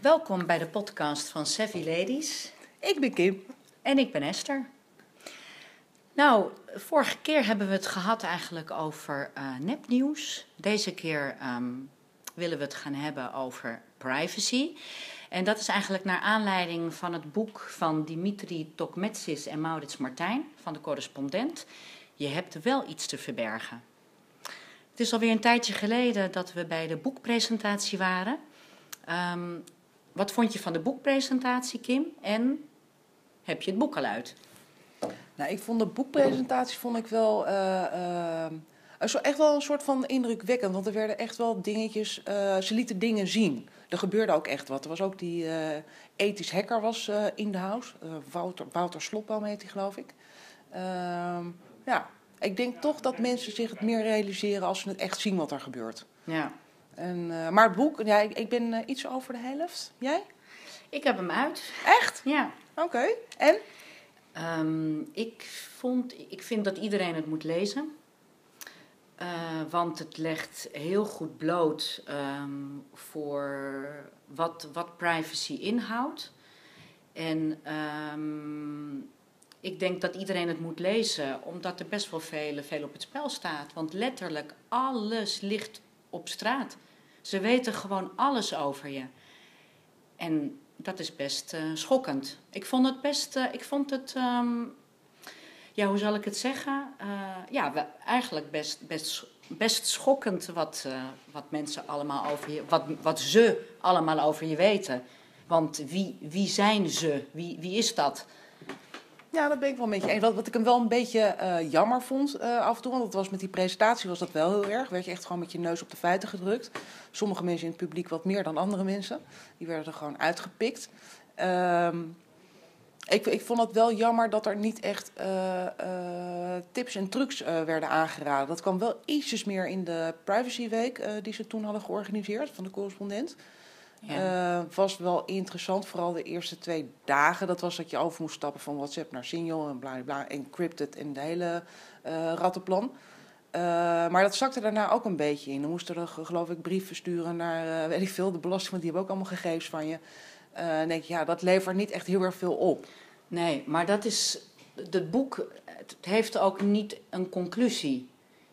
Welkom bij de podcast van Savvy Ladies. Ik ben Kim. En ik ben Esther. Nou, vorige keer hebben we het gehad eigenlijk over uh, nepnieuws. Deze keer um, willen we het gaan hebben over privacy. En dat is eigenlijk naar aanleiding van het boek van Dimitri Tokmetsis en Maurits Martijn van de correspondent. Je hebt wel iets te verbergen. Het is alweer een tijdje geleden dat we bij de boekpresentatie waren. Um, wat vond je van de boekpresentatie, Kim? En heb je het boek al uit? Nou, ik vond de boekpresentatie vond ik wel uh, uh, echt wel een soort van indrukwekkend. Want er werden echt wel dingetjes. Uh, ze lieten dingen zien. Er gebeurde ook echt wat. Er was ook die ethisch hacker was in de house. Wouter, Wouter Slopbaum heet hij, geloof ik. Ehm, ja, ik denk toch dat mensen zich het meer realiseren als ze het echt zien wat er gebeurt. Ja. En, uh, maar het boek, ja, ik, ik ben uh, iets over de helft. Jij? Ik heb hem uit. Echt? Ja. Oké. Okay. En? Um, ik, vond, ik vind dat iedereen het moet lezen. Uh, want het legt heel goed bloot um, voor wat, wat privacy inhoudt. En um, ik denk dat iedereen het moet lezen, omdat er best wel veel, veel op het spel staat. Want letterlijk alles ligt op straat. Ze weten gewoon alles over je. En dat is best uh, schokkend. Ik vond het best, uh, ik vond het, um, ja, hoe zal ik het zeggen? Uh, ja, eigenlijk best, best, best schokkend wat, wat mensen allemaal over je, wat, wat ze allemaal over je weten. Want wie, wie zijn ze? Wie, wie is dat? Ja, dat ben ik wel een beetje eens. Wat, wat ik hem wel een beetje uh, jammer vond uh, af en toe, want dat was met die presentatie was dat wel heel erg. Werd je echt gewoon met je neus op de feiten gedrukt. Sommige mensen in het publiek wat meer dan andere mensen. Die werden er gewoon uitgepikt. Um, ik, ik vond het wel jammer dat er niet echt uh, tips en trucs werden aangeraden. Dat kwam wel ietsjes meer in de Privacy Week die ze toen hadden georganiseerd van de correspondent. Ja. Uh, was wel interessant, vooral de eerste twee dagen. Dat was dat je over moest stappen van WhatsApp naar Signal en bla bla, encrypted en de hele uh, rattenplan. Uh, maar dat zakte daarna ook een beetje in. Dan moesten er geloof ik brieven sturen naar, weet ik veel, de belasting, want die hebben ook allemaal gegevens van je. dan denk je, ja, dat levert niet echt heel erg veel op. Nee, maar dat is, het boek het heeft ook niet een conclusie.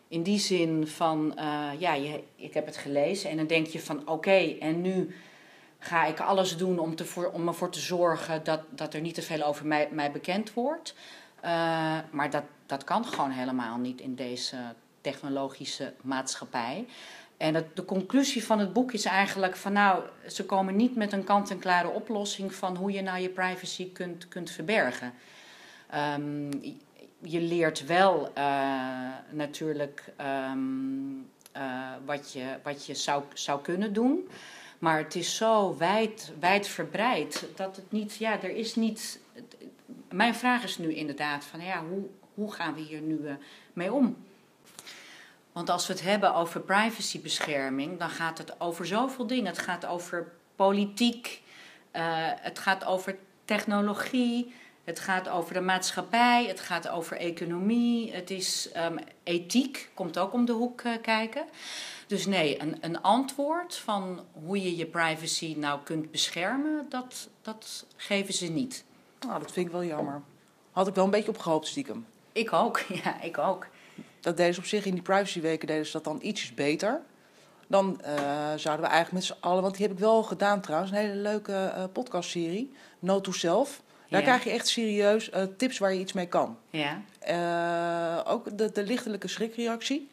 In die zin van, ja, je, ik heb het gelezen en dan denk je van, oké, okay, en nu ga ik alles doen om, te voor, om ervoor te zorgen dat, dat er niet te veel over mij, mij bekend wordt. Uh, maar dat, dat kan gewoon helemaal niet in deze technologische maatschappij. En de conclusie van het boek is eigenlijk van nou, ze komen niet met een kant-en-klare oplossing van hoe je nou je privacy kunt, kunt verbergen. Um, je leert wel uh, natuurlijk um, uh, wat je, wat je zou, zou kunnen doen. Maar het is zo wijd, verbreid dat het niet, ja, er is niet. Mijn vraag is nu inderdaad van, ja, hoe, hoe gaan we hier nu uh, mee om? Want als we het hebben over privacybescherming, dan gaat het over zoveel dingen. Het gaat over politiek, uh, het gaat over technologie, het gaat over de maatschappij, het gaat over economie, het is um, ethiek, komt ook om de hoek uh, kijken. Dus nee, een, een antwoord van hoe je je privacy nou kunt beschermen, dat, dat geven ze niet. Nou, dat vind ik wel jammer. Had ik wel een beetje op gehoopt stiekem. Ik ook, ja, ik ook. Dat deden ze op zich in die privacyweken deden ze dat dan ietsjes beter. Dan uh, zouden we eigenlijk met z'n allen, want die heb ik wel gedaan trouwens, een hele leuke uh, podcastserie, No to Self. Daar ja. krijg je echt serieus uh, tips waar je iets mee kan. Ja. ook de, de lichtelijke schrikreactie.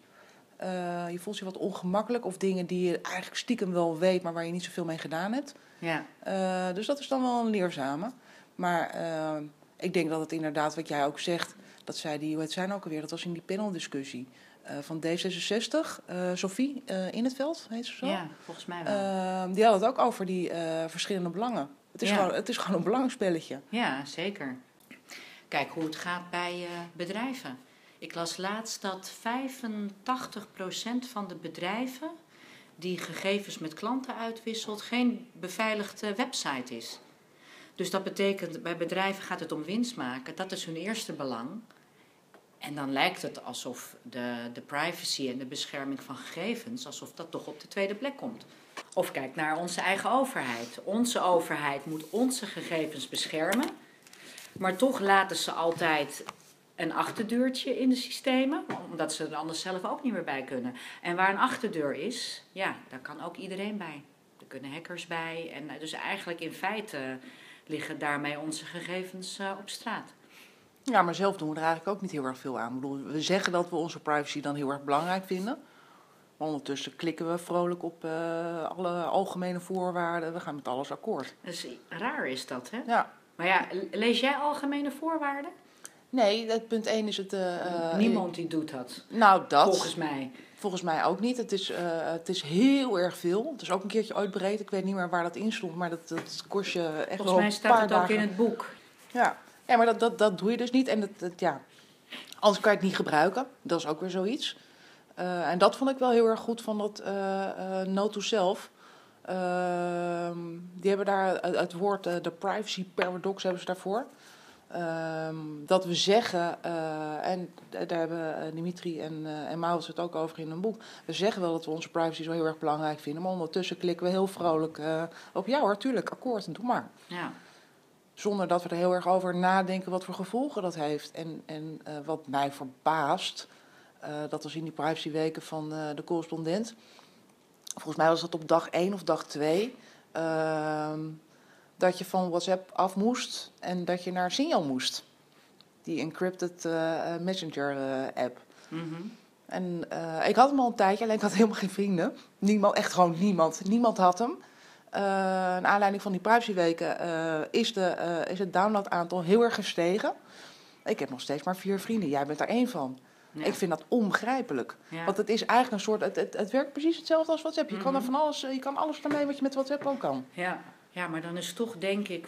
Uh, je voelt je wat ongemakkelijk of dingen die je eigenlijk stiekem wel weet, maar waar je niet zoveel mee gedaan hebt. Ja. Uh, dus dat is dan wel een leerzame. Maar uh, ik denk dat het inderdaad, wat jij ook zegt, dat zei die, hoe het zijn ook alweer, dat was in die paneldiscussie van D66, Sophie in het veld, heet ze zo? Ja, volgens mij wel. die had het ook over die verschillende belangen. Het is, ja. gewoon, het is gewoon een belangenspelletje. Ja, zeker. Kijk hoe het gaat bij bedrijven. Ik las laatst dat 85% van de bedrijven die gegevens met klanten uitwisselt, geen beveiligde website is. Dus dat betekent, bij bedrijven gaat het om winst maken. Dat is hun eerste belang. En dan lijkt het alsof de, de privacy en de bescherming van gegevens, alsof dat toch op de tweede plek komt. Of kijk naar onze eigen overheid. Onze overheid moet onze gegevens beschermen. Maar toch laten ze altijd een achterdeurtje in de systemen, omdat ze er anders zelf ook niet meer bij kunnen. En waar een achterdeur is, ja, daar kan ook iedereen bij. Er kunnen hackers bij. En eh, dus eigenlijk in feite liggen daarmee onze gegevens uh, op straat. Ja, maar zelf doen we er eigenlijk ook niet heel erg veel aan. Ik bedoel, we zeggen dat we onze privacy dan heel erg belangrijk vinden. Maar ondertussen klikken we vrolijk op uh, alle algemene voorwaarden. We gaan met alles akkoord. Dus raar is dat, hè? Ja. Maar ja, lees jij algemene voorwaarden? Nee, het punt 1 is het. Uh, Niemand die doet dat. Nou, dat. Volgens mij. Volgens mij ook niet. Het is, uh, het is heel erg veel. Het is ook een keertje uitbreed. Ik weet niet meer waar dat in stond, maar dat, dat kost je echt Volgens mij staat het ook in het boek. Ja, ja maar dat, dat, dat doe je dus niet. En dat, dat, ja, anders kan je het niet gebruiken. Dat is ook weer zoiets. Uh, en dat vond ik wel heel erg goed van dat No to Self. Ehm, die hebben daar het woord de privacy paradox hebben ze daarvoor. Um, dat we zeggen, uh, en daar hebben Dimitri en, uh, en Maurits het ook over in een boek. We zeggen wel dat we onze privacy zo heel erg belangrijk vinden, maar ondertussen klikken we heel vrolijk uh, op ja hoor, tuurlijk, akkoord, doe maar. Ja. Zonder dat we er heel erg over nadenken wat voor gevolgen dat heeft. En, en wat mij verbaast, dat was in die privacyweken van de correspondent. Volgens mij was dat op dag 1 of dag 2 dat je van WhatsApp af moest en dat je naar Signal moest. Die encrypted uh, messenger uh, app. Mm -hmm. En uh, ik had hem al een tijdje, alleen ik had helemaal geen vrienden. Niemand, echt gewoon niemand. Niemand had hem. naar aanleiding van die privacyweken is, de, is het downloadaantal heel erg gestegen. Ik heb nog steeds maar vier vrienden. Jij bent er één van. Ja. Ik vind dat onbegrijpelijk. Ja. Want het is eigenlijk een soort. Het, het, het werkt precies hetzelfde als WhatsApp. Je Mhm. kan er van alles, je kan alles ermee wat je met WhatsApp ook kan. Ja. Ja, maar dan is toch denk ik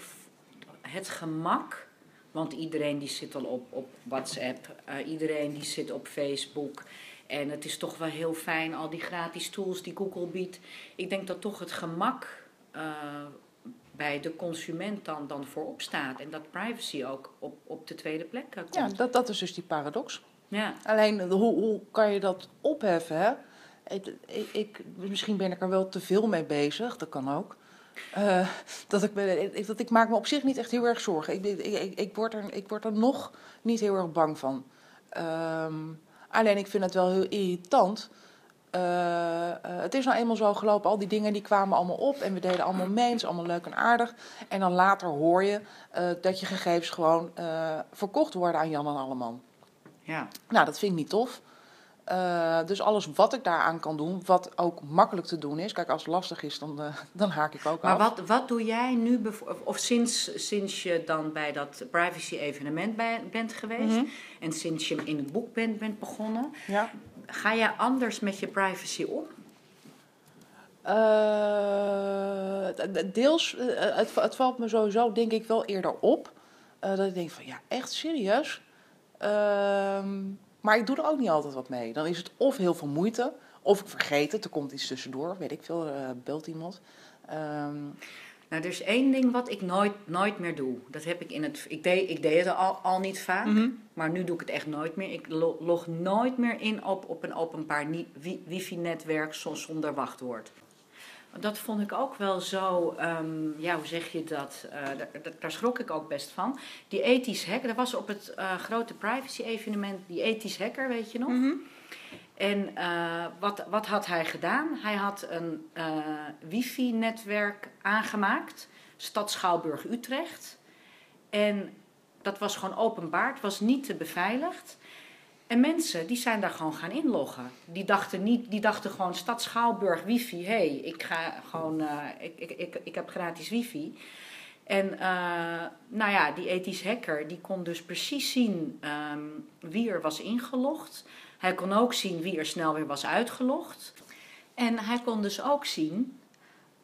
het gemak. Want iedereen die zit al op, op WhatsApp, uh, iedereen die zit op Facebook. En het is toch wel heel fijn, al die gratis tools die Google biedt. Ik denk dat toch het gemak uh, bij de consument dan, dan voorop staat. En dat privacy ook op, op de tweede plek uh, komt. Ja, dat, dat is dus die paradox. Ja. Alleen, hoe, hoe kan je dat opheffen? Hè? Ik, ik, misschien ben ik er wel te veel mee bezig, dat kan ook. Uh, dat, ik, dat ik maak me op zich niet echt heel erg zorgen. Ik, ik, ik, word, er, ik word er nog niet heel erg bang van. Um, alleen ik vind het wel heel irritant. Uh, uh, het is nou eenmaal zo gelopen, al die dingen die kwamen allemaal op en we deden allemaal mee, het is allemaal leuk en aardig. En dan later hoor je dat je gegevens gewoon verkocht worden aan Jan en Alleman. Ja. Nou, dat vind ik niet tof. Uh, dus alles wat ik daaraan kan doen, wat ook makkelijk te doen is. Kijk, als het lastig is, dan, uh, dan haak ik ook maar af. Maar wat, wat doe jij nu, of sinds, sinds je dan bij dat privacy-evenement bent geweest... Mhm. Mm -hmm. en sinds je in het boek bent, bent begonnen... Ja. ga jij anders met je privacy om? Uh, deels, het, het, valt me sowieso denk ik wel eerder op. dat ik denk van, ja, echt serieus? Ehm, maar ik doe er ook niet altijd wat mee. Dan is het of heel veel moeite, of ik vergeet het, er komt iets tussendoor, weet ik veel, uh, belt iemand. Um, nou, er is één ding wat ik nooit, nooit meer doe. Dat heb ik in het. Ik deed, ik deed het al, al niet vaak, Mhm. mm -hmm. maar nu doe ik het echt nooit meer. Ik log nooit meer in op, op een openbaar wifi-netwerk zonder wachtwoord. Dat vond ik ook wel zo, um, ja, hoe zeg je dat? Uh, daar, daar, schrok ik ook best van. Die ethisch hacker, dat was op het uh, grote privacy-evenement, die ethisch hacker, weet je nog? Mm -hmm. En uh, wat, wat had hij gedaan? Hij had een wifi-netwerk aangemaakt, Stad Schouwburg-Utrecht. En dat was gewoon openbaar, het was niet te beveiligd. En mensen die zijn daar gewoon gaan inloggen. Die dachten, niet, die dachten gewoon stad Schouwburg wifi. Hé, hey, ik ga gewoon, uh, ik, ik, ik, ik heb gratis wifi. En uh, nou ja, die ethisch hacker die kon dus precies zien um, wie er was ingelogd. Hij kon ook zien wie er snel weer was uitgelogd. En hij kon dus ook zien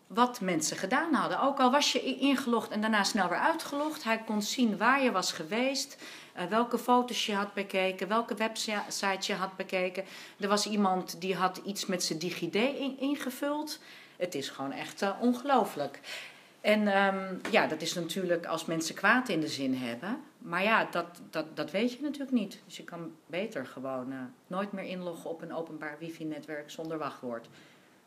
wat mensen gedaan hadden. Ook al was je ingelogd en daarna snel weer uitgelogd. Hij kon zien waar je was geweest. Uh, welke foto's je had bekeken, welke website je had bekeken. Er was iemand die had iets met zijn DigiD in, ingevuld. Het is gewoon echt uh, ongelooflijk. En um, ja, dat is natuurlijk als mensen kwaad in de zin hebben. Maar ja, dat, dat, dat weet je natuurlijk niet. Dus je kan beter gewoon uh, nooit meer inloggen op een openbaar wifi-netwerk zonder wachtwoord.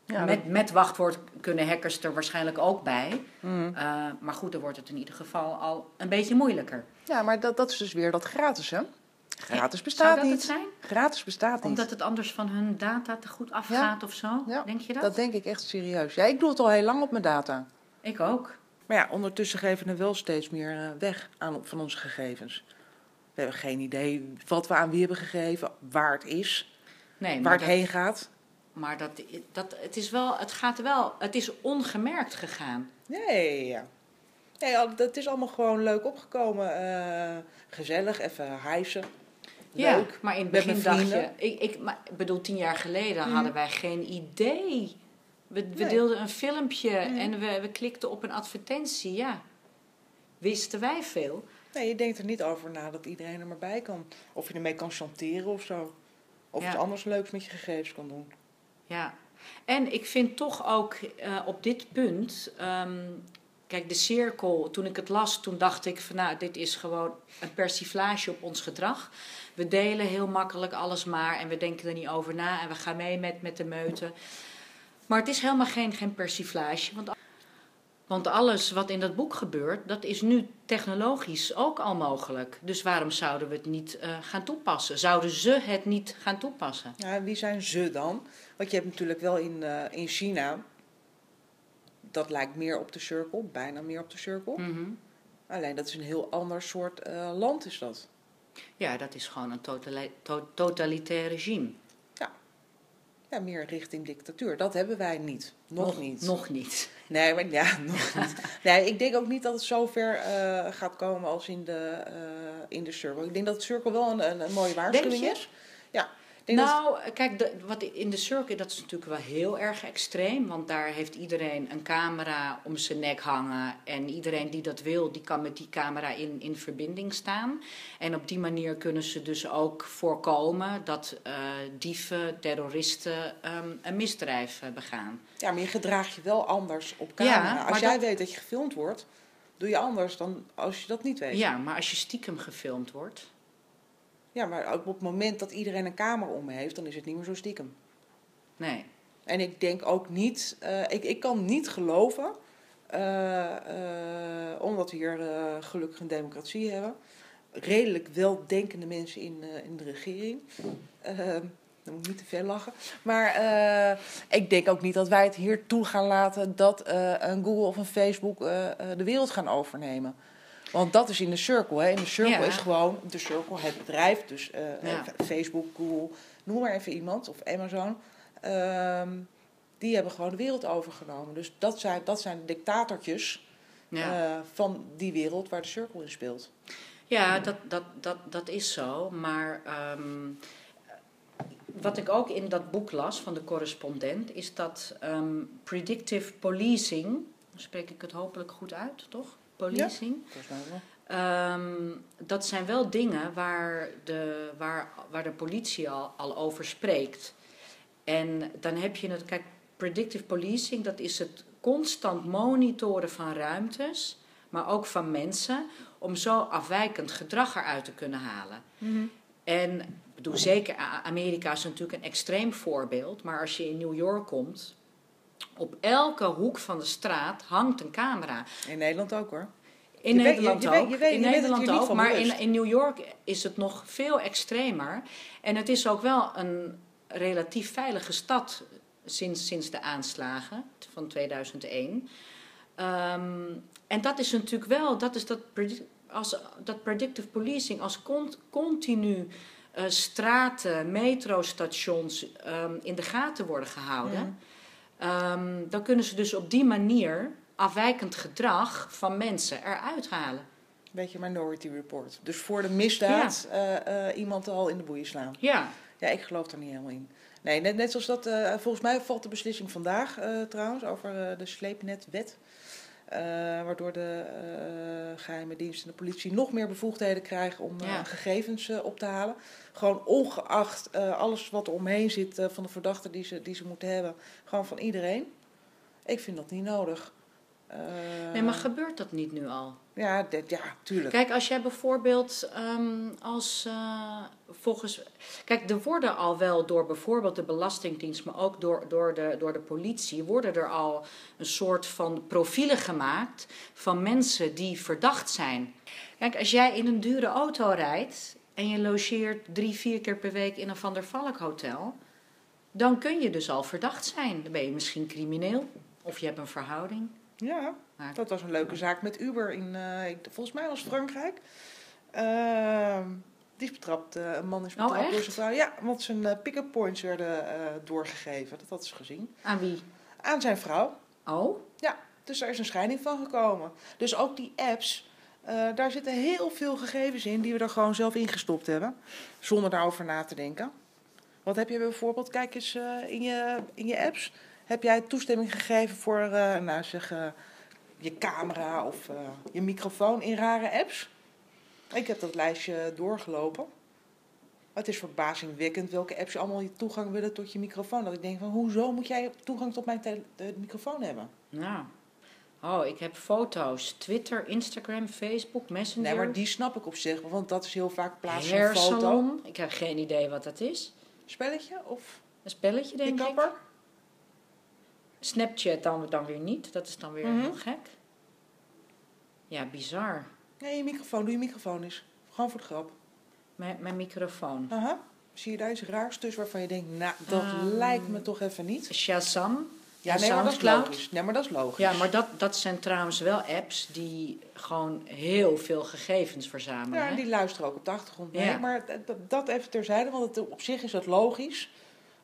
Ja, met, dat- met wachtwoord kunnen hackers er waarschijnlijk ook bij. Mhm. Eh, maar goed, dan wordt het in ieder geval al een beetje moeilijker. Ja, maar dat, dat is dus weer dat gratis, hè? Gratis Zou bestaat dat niet. het zijn? Gratis bestaat niet. Omdat het anders van hun data te goed afgaat of zo? Ja, Denk je dat? Dat denk ik echt serieus. Ja, ik doe het al heel lang op mijn data. Ik ook. Maar ja, ondertussen geven we wel steeds meer eh, weg aan, van onze gegevens. We hebben geen idee wat we aan wie hebben gegeven, waar het is, Nee, waar het dat, heen gaat. Maar dat, dat, het is wel, het gaat wel, het is ongemerkt gegaan. Nee, ja. Nee, dat is allemaal gewoon leuk opgekomen. eh, gezellig, even hijsen. Ja, Leuk. maar in het begin dacht je, ik, ik, maar, bedoel, tien jaar geleden Mhm. hadden wij geen idee. We, we Nee. deelden een filmpje Mhm. en we, we klikten op een advertentie, ja. Wisten wij veel. Nee, je denkt er niet over na dat iedereen er maar bij kan. Of je ermee kan chanteren of zo. Of Ja. iets anders leuks met je gegevens kan doen. Ja, en ik vind toch ook eh, op dit punt. ehm, kijk, de cirkel, toen ik het las, toen dacht ik van nou, dit is gewoon een persiflage op ons gedrag. We delen heel makkelijk alles maar en we denken er niet over na en we gaan mee met, met de meute. Maar het is helemaal geen, geen persiflage. Want, want alles wat in dat boek gebeurt, dat is nu technologisch ook al mogelijk. Dus waarom zouden we het niet eh, gaan toepassen? Zouden ze het niet gaan toepassen? Ja, wie zijn ze dan? Want je hebt natuurlijk wel in, eh, in China. Dat lijkt meer op de cirkel, bijna meer op de cirkel. Mhm. Alleen dat is een heel ander soort eh, land is dat. Ja, dat is gewoon een totali- to- totalitair regime. Ja, meer richting dictatuur. Dat hebben wij niet. Nog, niet. Nog niet. Nee, maar ja, nog niet. Nee, ik denk ook niet dat het zover eh gaat komen als in de, eh, in de circle. Ik denk dat de circle wel een, een, een mooie waarschuwing is. Ja. Dat- Nou, kijk, de, wat in de circuit, dat is natuurlijk wel heel erg extreem. Want daar heeft iedereen een camera om zijn nek hangen. En iedereen die dat wil, die kan met die camera in, in verbinding staan. En op die manier kunnen ze dus ook voorkomen dat eh, dieven, terroristen ehm, een misdrijf eh, begaan. ja, maar je gedraagt je wel anders op Ja, camera. als jij dat- weet dat je gefilmd wordt, doe je anders dan als je dat niet weet. Ja, maar als je stiekem gefilmd wordt. Ja, maar ook op het moment dat iedereen een camera om me heeft, dan is het niet meer zo stiekem. Nee. En ik denk ook niet, eh, ik, ik kan niet geloven, eh, eh, omdat we hier gelukkig een democratie hebben, redelijk weldenkende mensen in, in de regering. Dan moet ik niet te veel lachen. Maar ik denk ook niet dat wij het hier toe gaan laten dat een Google of een Facebook de wereld gaan overnemen. Want dat is in de circle. Hè. In de circle Ja. is gewoon de circle, het bedrijf. Dus eh, Ja. eh, Facebook, Google, noem maar even iemand. Of Amazon. Ehm, die hebben gewoon de wereld overgenomen. Dus dat zijn, dat zijn de dictatortjes Ja. eh, van die wereld waar de circle in speelt. Ja, dat, dat, dat, dat is zo. Maar ehm, wat ik ook in dat boek las van de correspondent, is dat ehm, predictive policing, dan spreek ik het hopelijk goed uit, toch? Policing. Ehm, dat zijn wel dingen waar de, waar, waar de politie al, al over spreekt. En dan heb je het, kijk, predictive policing, dat is het constant monitoren van ruimtes, maar ook van mensen, om zo afwijkend gedrag eruit te kunnen halen. En ik bedoel, zeker Amerika is natuurlijk een extreem voorbeeld, maar als je in New York komt, op elke hoek van de straat hangt een camera. In Nederland ook hoor. In Je weet- Nederland je- ook. weet- in Nederland ook. Maar in, in New York is het nog veel extremer. En het is ook wel een relatief veilige stad sinds, sinds de aanslagen van 2001. Ehm, en dat is natuurlijk wel, dat is dat, als, dat predictive policing als cont- continu eh, straten, metrostations ehm, in de gaten worden gehouden. Mhm. Ehm, dan kunnen ze dus op die manier afwijkend gedrag van mensen eruit halen. Beetje Minority Report. Dus voor de misdaad eh, eh, iemand al in de boeien slaan. Ja, Ja, ik geloof er niet helemaal in. Nee, net, net zoals dat, eh, volgens mij valt de beslissing vandaag trouwens over de sleepnetwet. Eh, waardoor de eh, geheime dienst en de politie nog meer bevoegdheden krijgen om eh, Ja. gegevens op te halen. Gewoon ongeacht alles wat er omheen zit van de verdachten die ze, die ze moeten hebben. Gewoon van iedereen. Ik vind dat niet nodig. Eh, Nee, maar gebeurt dat niet nu al? ja, dit- ja, tuurlijk. Kijk, als jij bijvoorbeeld ehm, als eh, volgens. Kijk, er worden al wel door bijvoorbeeld de Belastingdienst, maar ook door, door, de, door de politie, worden er al een soort van profielen gemaakt van mensen die verdacht zijn. Kijk, als jij in een dure auto rijdt en je logeert drie, vier keer per week in een Van der Valk hotel, dan kun je dus al verdacht zijn. Dan ben je misschien crimineel of je hebt een verhouding. Ja, Maar- dat was een leuke zaak met Uber in, eh, ik- volgens mij was het Frankrijk. Ehm, die is betrapt, eh, een man is Oh, betrapt door zijn vrouw. Ja, want zijn eh, pick-up points werden doorgegeven. Dat had ze gezien. Aan wie? Aan zijn vrouw. Oh, Dus daar is een scheiding van gekomen. Dus ook die apps, eh, daar zitten heel veel gegevens in die we er gewoon zelf ingestopt hebben. Zonder daarover na te denken. Wat heb je bijvoorbeeld, kijk eens in, je, in je apps. Heb jij toestemming gegeven voor, eh, nou zeg, eh, je camera of eh, je microfoon in rare apps? Ik heb dat lijstje doorgelopen. Het is verbazingwekkend welke apps allemaal je toegang willen tot je microfoon. Dat ik denk van, hoezo moet jij toegang tot mijn microfoon hebben? nou. Oh, ik heb foto's. Twitter, Instagram, Facebook, Messenger. Nee, maar die snap ik op zich, want dat is heel vaak plaats van foto. Ik heb geen idee wat dat is. Spelletje of Een spelletje, denk ik. Snapchat dan, dan weer niet. Dat is dan weer Mhm. heel gek. Ja, bizar. Nee, je microfoon, doe je microfoon eens. Gewoon voor de grap. Mijn, mijn microfoon. Aha. Zie je daar iets raars tussen waarvan je denkt, nou, dat Ehm, lijkt me toch even niet. Shazam. Ja, en nee, maar dat is logisch. Nee, maar dat is logisch. Ja, maar dat, dat zijn trouwens wel apps die gewoon heel veel gegevens verzamelen. Ja, hè? die luisteren ook op de achtergrond mee. Ja. Maar dat- dat, dat even terzijde, want het, op zich is het logisch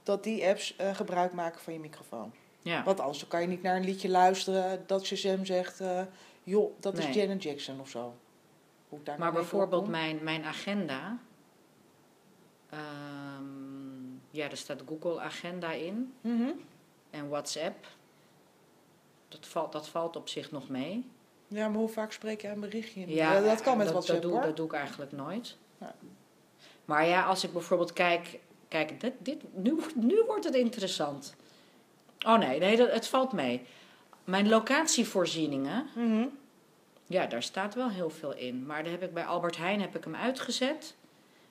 dat die apps eh, gebruik maken van je microfoon. Ja. Want anders kan je niet naar een liedje luisteren dat Shazam zegt, eh, joh, dat is. Janet Jackson of zo. Hoe ik daar Maar bijvoorbeeld mijn, mijn agenda. ehm, ja, er staat Google Agenda in Mhm. en WhatsApp. Dat valt, dat valt op zich nog mee. Ja, maar hoe vaak spreek je een berichtje in? Ja, dat kan met dat, WhatsApp dat doe, hoor. dat doe ik eigenlijk nooit. Ja. Maar ja, als ik bijvoorbeeld kijk, kijk dit, dit, nu, nu wordt het interessant. Oh nee, nee dat, het valt mee. Mijn locatievoorzieningen, Mhm. ja, daar staat wel heel veel in. Maar daar heb ik bij Albert Heijn heb ik hem uitgezet.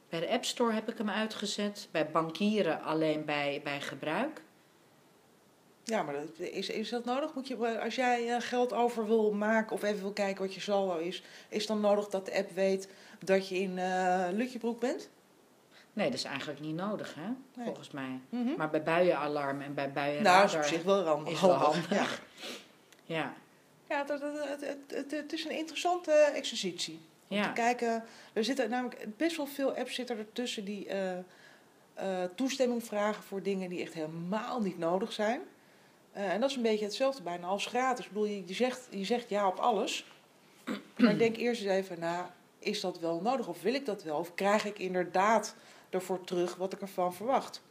Bij de App Store heb ik hem uitgezet. Bij bankieren alleen bij, bij gebruik. Ja, maar dat, is, is dat nodig? Moet je, als jij eh, geld over wil maken of even wil kijken wat je saldo is, is dan nodig dat de app weet dat je in eh Lutjebroek bent? Nee, dat is eigenlijk niet nodig, hè? Nee. Volgens mij. Mhm. Maar bij buienalarm en bij Nou, buienradar is op zich wel handig. is wel handig. Ja, Ja, ja dat, het, het, het, het is een interessante exercitie. Om ja. te kijken, er zitten namelijk best wel veel apps zitten ertussen die eh, eh, toestemming vragen voor dingen die echt helemaal niet nodig zijn. Eh, en dat is een beetje hetzelfde bijna als gratis. Ik bedoel, je, je, zegt, je zegt ja op alles. maar denk eerst eens even na, is dat wel nodig of wil ik dat wel? Of krijg ik inderdaad ervoor terug wat ik ervan verwacht?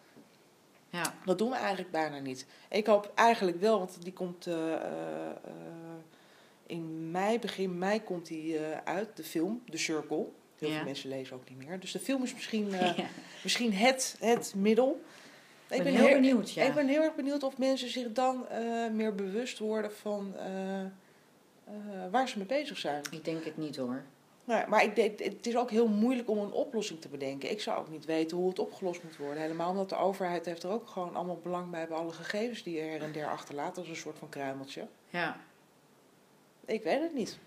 ja. Dat doen we eigenlijk bijna niet. Ik hoop eigenlijk wel, want die komt eh, eh, in mei, begin mei komt die eh, uit, de film, The Circle. Heel Ja. veel mensen lezen ook niet meer. Dus de film is misschien, Ja. misschien het, het middel. Ik ben heel benieuwd, ja. Ik ben heel erg benieuwd of mensen zich dan meer bewust worden van waar ze mee bezig zijn. Ik denk het niet hoor. Nou, maar ik denk, het is ook heel moeilijk om een oplossing te bedenken. Ik zou ook niet weten hoe het opgelost moet worden. Helemaal omdat de overheid heeft er ook gewoon allemaal belang bij bij alle gegevens die her en der achterlaat. als een soort van kruimeltje. Ja. Ik weet het niet.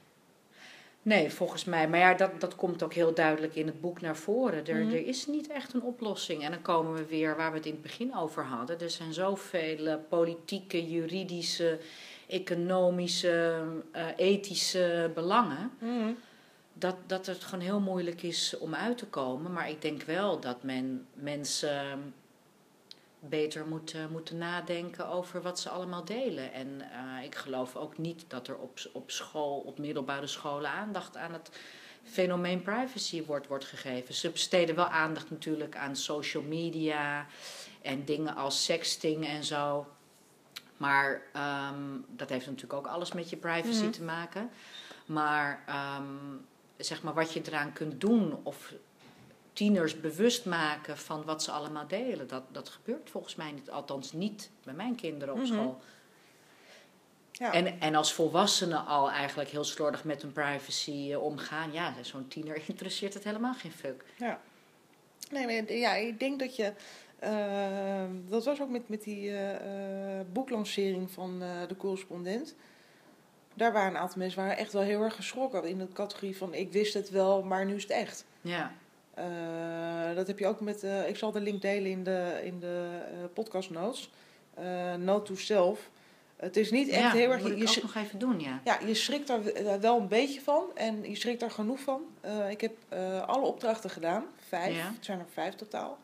Nee, volgens mij. Maar ja, dat, dat komt ook heel duidelijk in het boek naar voren. Er, Mhm. er is niet echt een oplossing. En dan komen we weer waar we het in het begin over hadden. Er zijn zoveel eh, politieke, juridische, economische, eh, ethische belangen. Dat, dat het gewoon heel moeilijk is om uit te komen. Maar ik denk wel dat men mensen beter moet, eh, moeten nadenken over wat ze allemaal delen. En eh, ik geloof ook niet dat er op, op school, op middelbare scholen aandacht aan het fenomeen privacy wordt, wordt gegeven. Ze besteden wel aandacht natuurlijk aan social media en dingen als sexting en zo. Maar ehm, dat heeft natuurlijk ook alles met je privacy Mhm. te maken. Maar ehm, zeg maar wat je eraan kunt doen of tieners bewust maken van wat ze allemaal delen, dat, dat gebeurt volgens mij niet. Althans niet bij mijn kinderen op Mhm. school. Ja. En, en als volwassenen al eigenlijk heel slordig met hun privacy eh, omgaan, ja, zo'n tiener interesseert het helemaal geen fuck. Ja. Nee, ja, ik denk dat je. eh, dat was ook met, met die eh, boeklancering van de correspondent. Daar waren een aantal mensen waren echt wel heel erg geschrokken in de categorie van ik wist het wel, maar nu is het echt. Ja, Eh, dat heb je ook met. eh, ik zal de link delen in de, in de eh, podcast notes. Note to self. Het is niet echt ja, heel erg. moet Je, ik je, ook nog even doen, ja. ja, je schrikt er wel een beetje van en je schrikt er genoeg van. Ik heb alle opdrachten gedaan, vijf, Ja. het zijn er vijf totaal.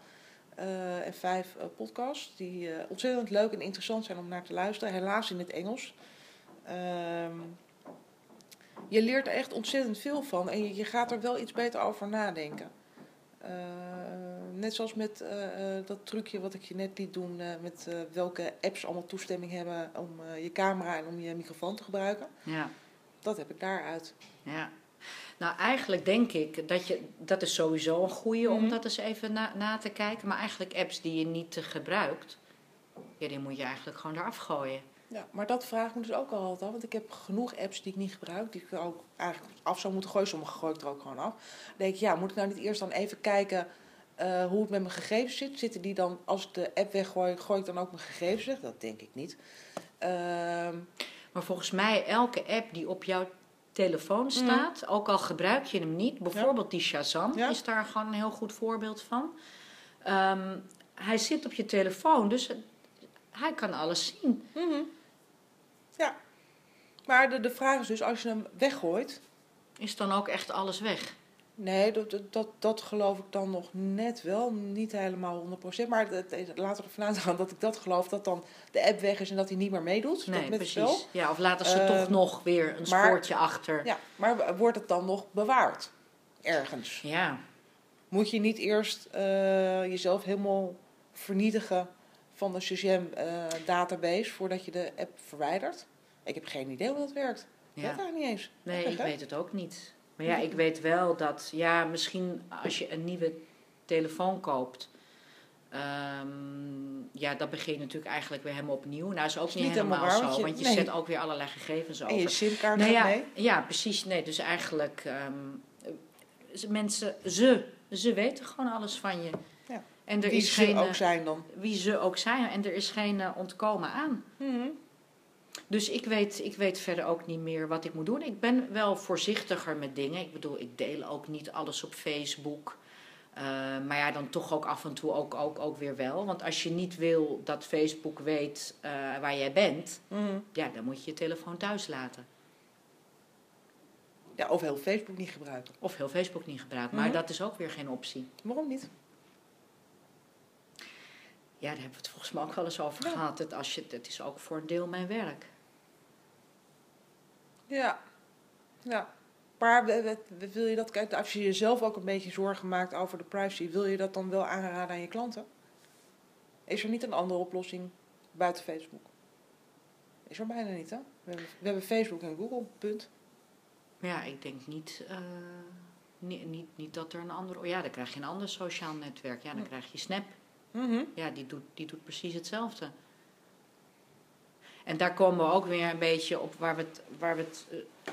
En vijf podcasts die ontzettend leuk en interessant zijn om naar te luisteren. Helaas in het Engels. Ehm, je leert er echt ontzettend veel van en je, je gaat er wel iets beter over nadenken. Eh, net zoals met eh, eh, dat trucje wat ik je net liet doen, eh, met welke apps allemaal toestemming hebben om je camera en om je microfoon te gebruiken. ja. Dat heb ik daaruit. Ja. Nou, eigenlijk denk ik dat je, dat is sowieso een goede om Mhm. dat eens even na, na te kijken. Maar eigenlijk apps die je niet gebruikt, ja, die moet je eigenlijk gewoon eraf gooien. Ja, maar dat vraag ik me dus ook al altijd af. Want ik heb genoeg apps die ik niet gebruik, die ik ook eigenlijk af zou moeten gooien. Sommige gooi ik er ook gewoon af. Dan denk ik, ja, moet ik nou niet eerst dan even kijken eh, hoe het met mijn gegevens zit? Zitten die dan, als ik de app weggooi, gooi ik dan ook mijn gegevens weg? Dat denk ik niet. Ehm, Maar volgens mij, elke app die op jouw telefoon staat, ook al gebruik je hem niet, bijvoorbeeld die Shazam Ja. is daar gewoon een heel goed voorbeeld van. Ehm, hij zit op je telefoon, dus hij kan alles zien. Ja. Maar de, de vraag is dus, als je hem weggooit... Is dan ook echt alles weg? Nee, dat, dat- dat, geloof ik dan nog net wel. Niet helemaal 100%. Maar het, het- laten we ervan uitgaan dat ik dat geloof. Dat dan de app weg is en dat hij niet meer meedoet. Nee, met precies. het. Ja, of laten ze Ehm, toch nog weer een maar- spoortje achter. Ja, maar wordt het dan nog bewaard? Ergens. Ja, Moet je niet eerst eh, jezelf helemaal vernietigen van de CGM-database voordat je de app verwijdert? Ik heb geen idee hoe dat werkt. Ja. weet eigenlijk niet eens. Nee, ik weet het ook niet. Maar ja, ik weet wel dat, ja, misschien als je een nieuwe telefoon koopt, ehm, ja, dan begin je natuurlijk eigenlijk weer helemaal opnieuw. Nou, is ook Is niet, niet helemaal, helemaal waar, zo, want je- nee. zet ook weer allerlei gegevens over. En je simkaart Nee, gaat ja, mee? ja, precies. Nee, dus eigenlijk, ehm, ze- mensen, ze, ze weten gewoon alles van je. Ja. En er Wie is ze geen, ook eh, zijn dan. wie ze ook zijn, en er is geen eh, ontkomen aan. Mhm. Dus ik weet, ik weet verder ook niet meer wat ik moet doen. Ik ben wel voorzichtiger met dingen. Ik bedoel, ik deel ook niet alles op Facebook. Eh, maar ja, dan toch ook af en toe ook, ook, ook weer wel. Want als je niet wil dat Facebook weet eh, waar jij bent, Mhm. ja, dan moet je je telefoon thuis laten. Ja, of heel Facebook niet gebruiken. Of heel Facebook niet gebruiken. Maar Mhm. dat is ook weer geen optie. Waarom niet? Ja, daar hebben we het volgens mij ook wel eens over Ja. gehad. Het, als je, is ook voor een deel mijn werk. Ja. Ja. Maar wil je dat, kijk, als je jezelf ook een beetje zorgen maakt over de privacy, wil je dat dan wel aanraden aan je klanten? Is er niet een andere oplossing buiten Facebook? Is er bijna niet, hè? We hebben, we hebben Facebook en Google, punt. Ja, ik denk niet, eh, niet, niet, niet dat er een andere... Ja, dan krijg je een ander sociaal netwerk. Ja, dan Hm. krijg je Snap. Mhm. Ja, die doet, die doet precies hetzelfde. En daar komen we ook weer een beetje op waar we het, waar we het eh,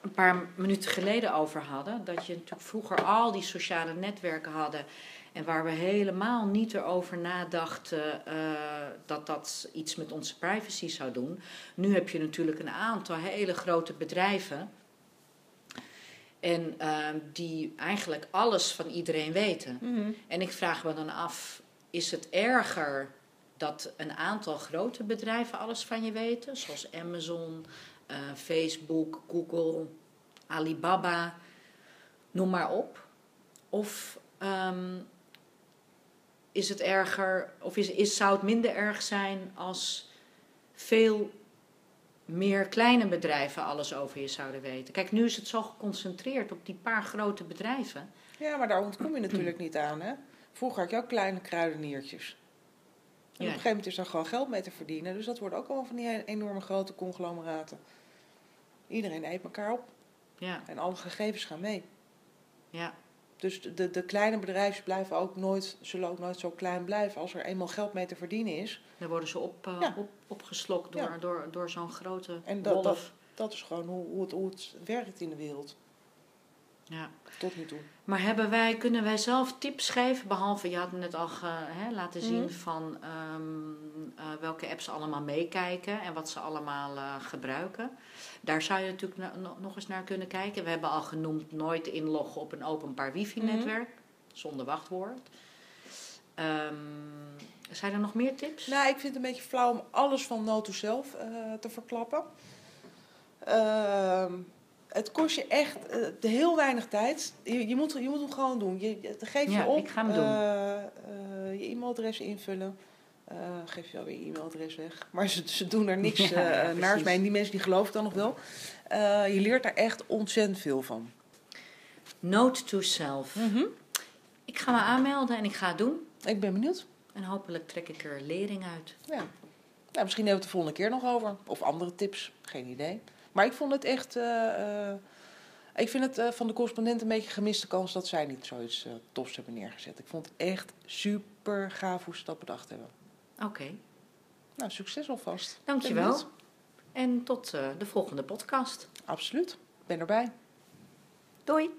een paar minuten geleden over hadden. Dat je natuurlijk vroeger al die sociale netwerken hadden. En waar we helemaal niet erover nadachten eh, dat dat iets met onze privacy zou doen. Nu heb je natuurlijk een aantal hele grote bedrijven. En eh, die eigenlijk alles van iedereen weten. Mhm. En ik vraag me dan af, is het erger dat een aantal grote bedrijven alles van je weten? Zoals Amazon, eh, Facebook, Google, Alibaba, noem maar op. Of ehm, is het erger, of is, is, zou het minder erg zijn als veel meer kleine bedrijven alles over je zouden weten? Kijk, nu is het zo geconcentreerd op die paar grote bedrijven. Ja, maar daar ontkom je natuurlijk niet aan, hè? Vroeger had je ook kleine kruideniertjes. En Ja. op een gegeven moment is er gewoon geld mee te verdienen. Dus dat worden ook allemaal van die enorme grote conglomeraten. Iedereen eet elkaar op Ja, en alle gegevens gaan mee. ja. Dus de, de, kleine bedrijven blijven ook nooit, zullen ook nooit zo klein blijven. Als er eenmaal geld mee te verdienen is. Dan worden ze op, eh, Ja. op, opgeslokt door, Ja. door, door zo'n grote En dat- wolf. dat- Dat is gewoon hoe, hoe, het, hoe het werkt in de wereld. Ja. Tot nu toe. Maar hebben wij, kunnen wij zelf tips geven? Behalve, je had net al ge- hè, laten zien Mhm. van ehm, eh, welke apps allemaal meekijken en wat ze allemaal eh, gebruiken. Daar zou je natuurlijk na- no- nog eens naar kunnen kijken. We hebben al genoemd nooit inloggen op een openbaar wifi-netwerk, zonder wachtwoord. Ehm, zijn er nog meer tips? Nou, ik vind het een beetje flauw om alles van Noto zelf eh, te verklappen. Ehm, het kost je echt eh, heel weinig tijd. Je, je, moet, je moet hem gewoon doen. Je, je- geef Ja, je op. ik ga hem doen. eh, eh, je e-mailadres invullen. Geef je alweer je e-mailadres weg. Maar ze, ze doen er niks Ja, eh, naars mee. En die mensen die geloven dan nog wel. Je leert daar echt ontzettend veel van. Note to self. Ik ga me aanmelden en ik ga het doen. Ik ben benieuwd. En hopelijk trek ik er lering uit. Ja. Nou, misschien hebben we het de volgende keer nog over. Of andere tips. Geen idee. Maar ik vond het echt... eh, eh, ik vind het eh, van de correspondent een beetje gemiste kans dat zij niet zoiets tofs hebben neergezet. Ik vond het echt super gaaf hoe ze dat bedacht hebben. Oké, Nou, succes alvast. dankjewel. En tot de volgende podcast. Absoluut. Ben erbij. Doei!